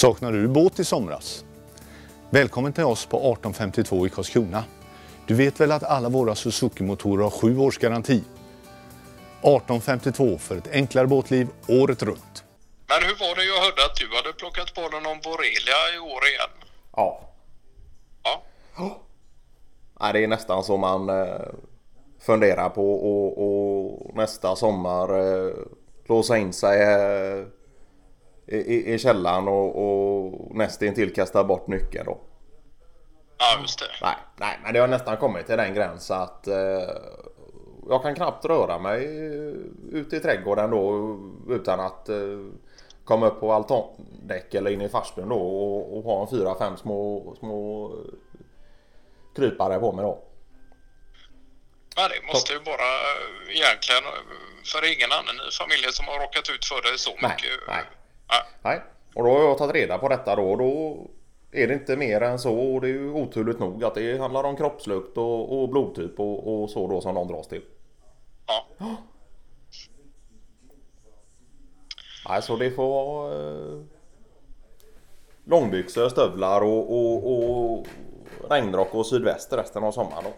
Saknar du båt i somras? Välkommen till oss på 1852 i Karlskrona. Du vet väl att alla våra Suzuki-motorer har sju års garanti? 1852 för ett enklare båtliv året runt. Men hur var det jag hörde att du hade plockat på dig någon borrelia i år igen? Ja. Ja. Nej, det är nästan så man eh, funderar på och, och nästa sommar eh, låsa in sig eh, i, i, källaren och, och nästintill kasta bort nyckeln då. Ja, just det. Nej, nej, men det har nästan kommit till den gränsen att eh, jag kan knappt röra mig ute i trädgården då utan att eh, komma upp på altandäck eller in i farstun då och, och ha en fyra, fem små, små krypare på mig då. Ja, det måste ju bara eh, egentligen, eh, för ingen annan i familjen som har råkat ut för det så Nej, mycket. nej. Ja. Nej, och då har jag tagit reda på detta då. Då är det inte mer än så och det är ju oturligt nog att det handlar om kroppslukt och, och blodtyp och, och så då som de dras till. Ja. Nej, så det får vara eh, långbyxor, stövlar och, och, och regnrock och sydväst resten av sommaren då.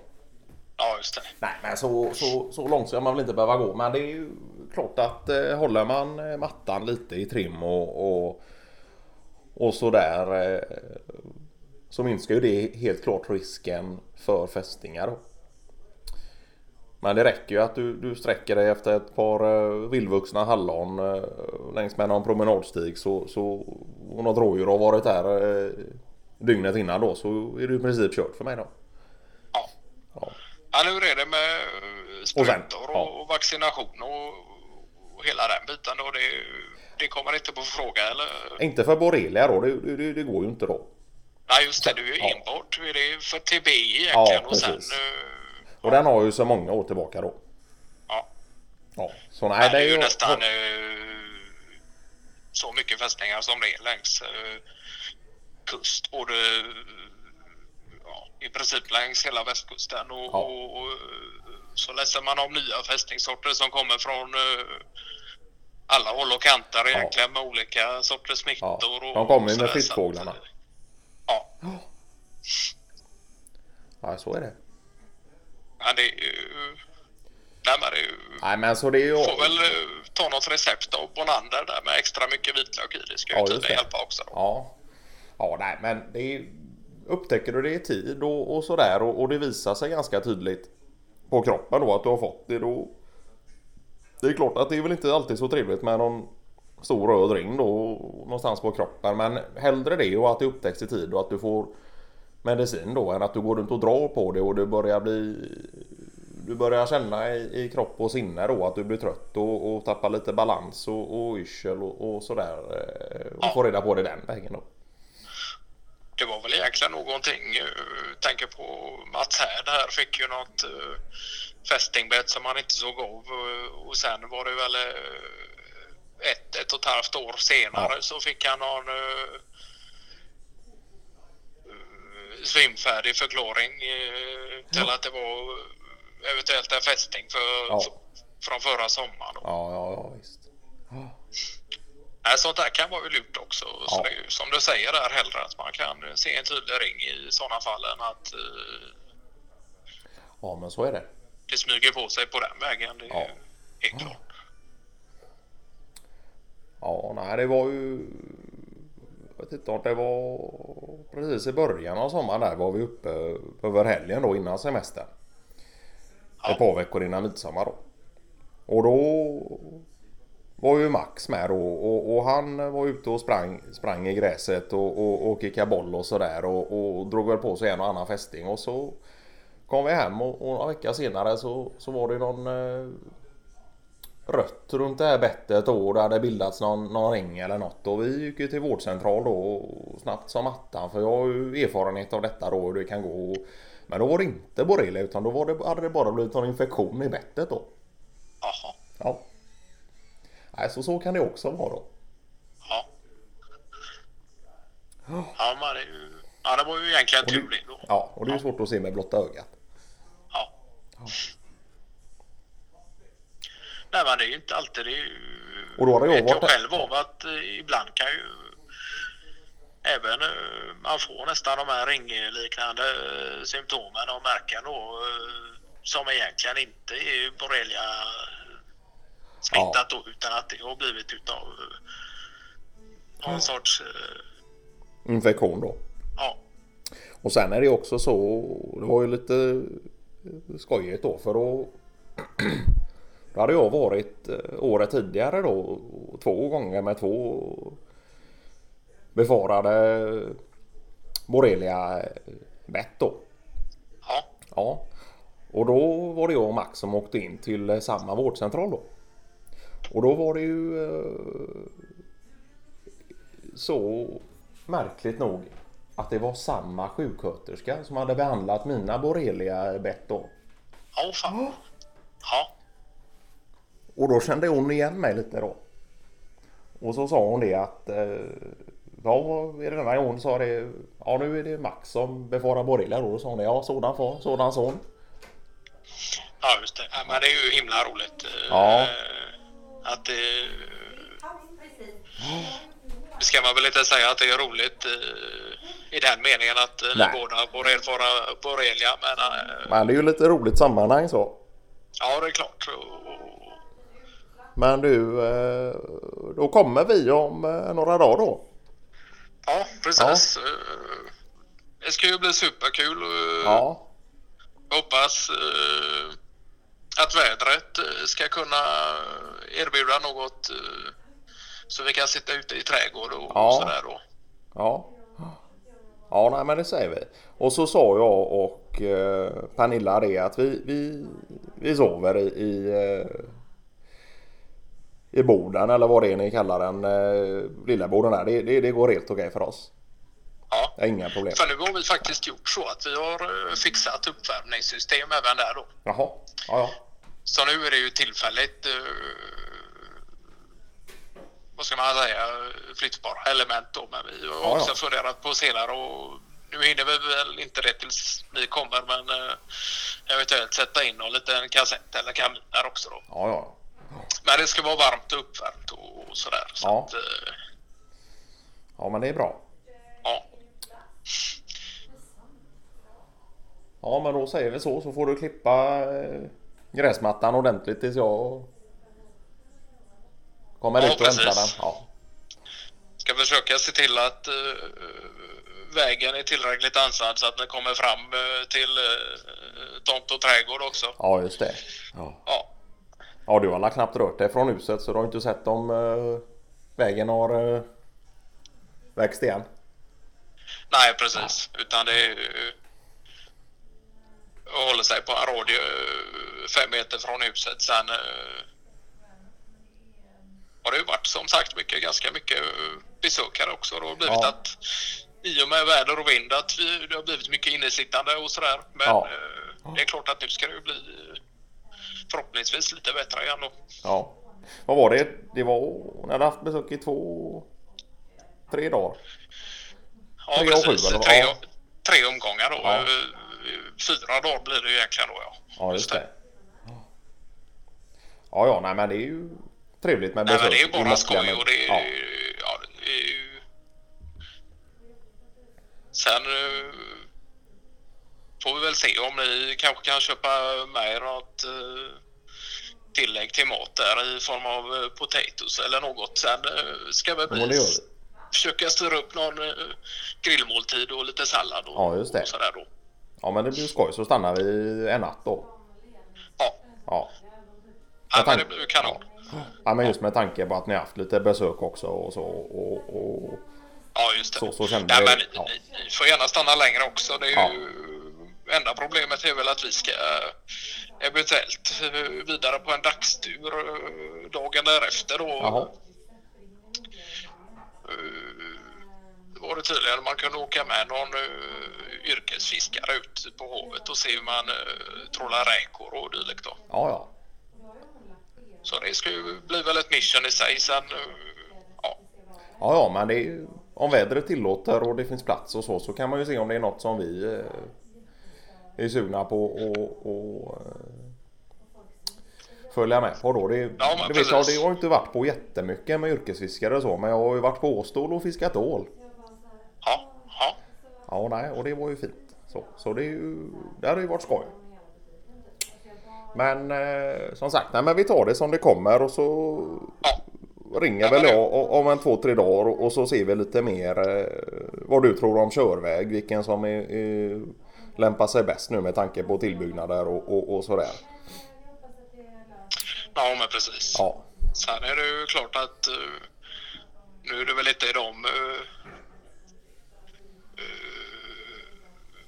ja, just det. Nej, men så, så, så långt ska man väl inte behöva gå. Men det är ju klart att eh, håller man eh, mattan lite i trim och, och, och sådär eh, så minskar ju det helt klart risken för fästingar. Då. Men det räcker ju att du, du sträcker dig efter ett par eh, vildvuxna hallon eh, längs med någon promenadstig så, så och något rådjur har varit där eh, dygnet innan då så är du i princip kört för mig då. Ja. Ja. Ja, nu är det med eh, sen, sprutor och, ja. och vaccination och, och hela den biten då. Det, det kommer inte på fråga eller? Inte för borrelia då, det, det, det går ju inte då. Nej, just det. Du är ju Ja. enbart det är för TB egentligen Ja, och sen... eh, Och den har ju så många år tillbaka då. Ja. Ja, så nej, Nej, det är ju nästan eh, så mycket fästningar som det är längs eh, kust. Både ja, i princip längs hela västkusten och, Ja. och, och så läser man om nya fästningssorter som kommer från eh, alla håll och kanter egentligen med olika sorters smittor. Ja, och- de kommer ju med att, Ja, Ja, så är det. men det är ju... Nej, men det är ju... Nej, men så det är ju... Får väl eh, ta något recept av Bonander där med extra mycket vitlök i. Det ska ju Ja, tydligen hjälpa också. Då. Ja. Ja, nej, men det är... Upptäcker du det i tid och, och sådär och, och det visar sig ganska tydligt på kroppen då att du har fått det då. Det är klart att det är väl inte alltid så trevligt med någon stor röd ring då någonstans på kroppen. Men hellre det och att det upptäcks i tid och att du får medicin då än att du går runt och drar på det och du börjar bli du börjar känna i, i kropp och sinne då att du blir trött och, och tappar lite balans och, och yrsel och, och sådär. Eh, och får reda på det den vägen då. Det var väl egentligen någonting, uh, tänker på Mats Härd här fick ju något uh, fästingbett som han inte såg av eh, och sen var det väl eh, ett, ett och ett halvt år senare Ja. så fick han någon uh, svimfärdig förklaring uh, till att det var eventuellt en fästing för, Ja. f- från förra sommaren. Då. Ja, ja, ja visst. Nej, sånt där kan vara lurt också. Så Ja. det som du säger där hellre att man kan se en tydlig ring i sådana fall än att eh, Ja, men så är det. det smyger på sig på den vägen. Det är Ja. helt klart. Ja, nej det var ju... Jag vet inte om det var precis i början av sommaren där var vi uppe över helgen då innan semestern. Ett par veckor innan midsommar då. Och då var ju Max med då och, och han var ute och sprang, sprang i gräset och, och, och kickade boll och sådär och, och drog väl på sig en och annan fästing och så kom vi hem och, och några veckor senare så, så var det någon eh, rött runt det här bettet då och det hade bildats någon, någon ring eller något och vi gick ju till vårdcentral då och snabbt som attan för jag har ju erfarenhet av detta då hur det kan gå. Men då var det inte borrelia utan då var det, hade det bara blivit en infektion i bettet då. Jaha. Ja. Nej, så kan det också vara då. Ja. Ja, ju, ja, det var ju egentligen tur det då. Ja, och det är ju svårt att se med blotta ögat. Ja. Nej, men det är ju inte alltid det. Ju, Och då hade jag vet jag varit- själv av att eh, ibland kan ju man får nästan de här ringliknande eh, symptomen och märken då eh, som egentligen inte är borrelia smittat då utan att det har blivit utav eh, någon sorts eh, Infektion då. ja, Och sen är det också så, det var ju lite skojigt då för då Då hade jag varit eh, året tidigare då två gånger med två befarade borrelia bett då. ja, Ja. Och då var det jag och Max som åkte in till samma vårdcentral då. Och då var det ju eh, så märkligt nog att det var samma sjuksköterska som hade behandlat mina borrelia bett då. ja fan. Ja, Och då kände hon igen mig lite då. Och så sa hon det att eh, Ja, är det denna gången sa det Ja nu är det Max som befarar borrelia då. Då sa hon det. Ja sådan far, sådan son. ja just det. Ja, men det är ju himla roligt. eh, Ja. Att det... Det ska man väl inte säga att det är roligt eh, i den meningen att eh, ni Nej. båda får erfara borrelia. Men eh, Men det är ju lite roligt sammanhang så. ja, det är klart. Men du, då kommer vi om några dagar då. Ja, precis. Eh, Det ska ju bli superkul. Ja, Jag hoppas att vädret eh, ska kunna erbjuda något eh, så vi kan sitta ute i trädgård och, Ja. och sådär då. ja. Ja, nej, men det säger vi. Och så sa jag och eh, Pernilla det att vi, vi, vi sover i, i, eh, i Boden eller vad det är ni kallar den. Eh, lilla Boden där. Det, det, det går helt okej för oss. Ja. Inga problem. För nu har vi faktiskt gjort så att vi har eh, fixat uppvärmningssystem även där då. Jaha, ja ja. Så nu är det ju tillfälligt eh, vad ska man säga, flyttbara element då. Men vi har Ja, också ja. funderat på senare och nu hinner vi väl inte det tills ni kommer men eh, eventuellt sätta in någon liten kassett eller kamin där också då. Ja ja. Men det ska vara varmt och uppvärmt och, sådär. Så Ja. att, Ja men det är bra. ja. Ja men då säger vi så så får du klippa eh, gräsmattan ordentligt tills jag kommer Ja, ut och hämtar den. Ja. Ska försöka se till att eh, vägen är tillräckligt ansad så att ni kommer fram eh, till uh, tomt och trädgård också. ja just det. Ja. Ja. ja du har knappt rört dig från huset så du har inte sett om eh, vägen har eh, växt igen. Nej, precis. Utan det är. Och håller sig på en radie eh, fem meter från huset. Sen eh, har det ju varit som sagt mycket, ganska mycket eh, besökare också. Det har blivit Ja. att i och med väder och vind att vi, det har blivit mycket innesittande och sådär. Men Ja. det är klart att nu ska det ju bli förhoppningsvis lite bättre igen då. Ja. Vad var det? Det var... Ni hade haft besök i två... Tre dagar. Ja, Tre sju, precis. vad? Tre, tre omgångar då. Ja. Fyra dagar blir det ju egentligen då ja. Ja just det. Ja ja nej men det är ju trevligt med Nej men besök det är ju bara skoj och det är, Ja. ja. det är ju... Sen eh, får vi väl se om ni kanske kan köpa med er något eh, tillägg till mat där i form av eh, potatoes eller något. Sen ska vi det bli, försöka styra upp någon grillmåltid och lite sallad och, Ja, just det. och sådär då. Ja men det blir skoj så stannar vi en natt då. Ja, Ja. ja men det blir kanon. Ja men just med tanke på att ni haft lite besök också och så och, och Ja, just det. Så- så kände Nej, vi- men ni, ja. ni, får gärna stanna längre också. Det är Ja. ju, enda problemet är väl att vi ska eh, eventuellt eh, vidare på en dagstur eh, dagen därefter då. Jaha. Eh, var det tydligen man kunde åka med någon uh, yrkesfiskare ut på havet och se hur man uh, trollar räkor och dylikt då. Ja ja. Så det ska ju bli väl ett mission i sig sen. eh, ja. Ja ja men det är om vädret tillåter och det finns plats och så så kan man ju se om det är något som vi eh, är sugna på och, och eh, följa med på då. Det, Ja, det vet jag, det har inte varit på jättemycket med yrkesfiskare och så men jag har ju varit på Åstol och fiskat ål. Ja, nej, och det var ju fint. Så, så det, är ju, det hade ju varit skoj. Men eh, som sagt, nej, men vi tar det som det kommer och så ringer väl jag om en två, tre dagar och- så ser vi lite mer eh, vad du tror om körväg. Vilken som är, är, lämpar sig bäst nu med tanke på tillbyggnader och, och, och sådär. ja men precis. Ja, Sen är det ju klart att eh, nu är det väl inte i de uh,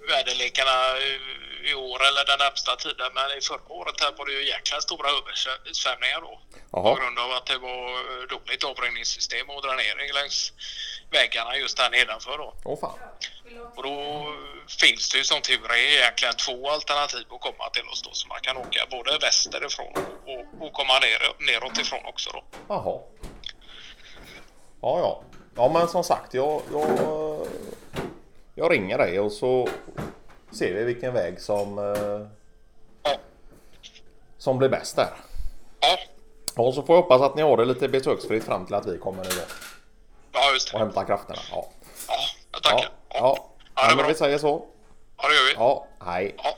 väderlekarna eh, i år eller den närmsta tiden. Men i förra året här var det ju jäkla stora översvämningar då. Jaha. På grund av att det var eh, dåligt avrinningssystem och dränering längs väggarna just här nedanför då. åh fan. Och då finns det ju som tur är egentligen två alternativ att komma till oss då. Så man kan åka både västerifrån och, och, och komma ner, neråt ifrån också då. Jaha. Ja, ja. Ja, men som sagt, jag, jag, jag ringer dig och så ser vi vilken väg som, eh, Ja, som blir bäst där. ja, Och så får jag hoppas att ni har det lite besöksfritt fram till att vi kommer nu då ja just och det. hämtar krafterna. Ja, Ja, jag ja, tackar. ja. Ja, ja men vi säger så. Ja, det gör vi. Ja, hej. Ja,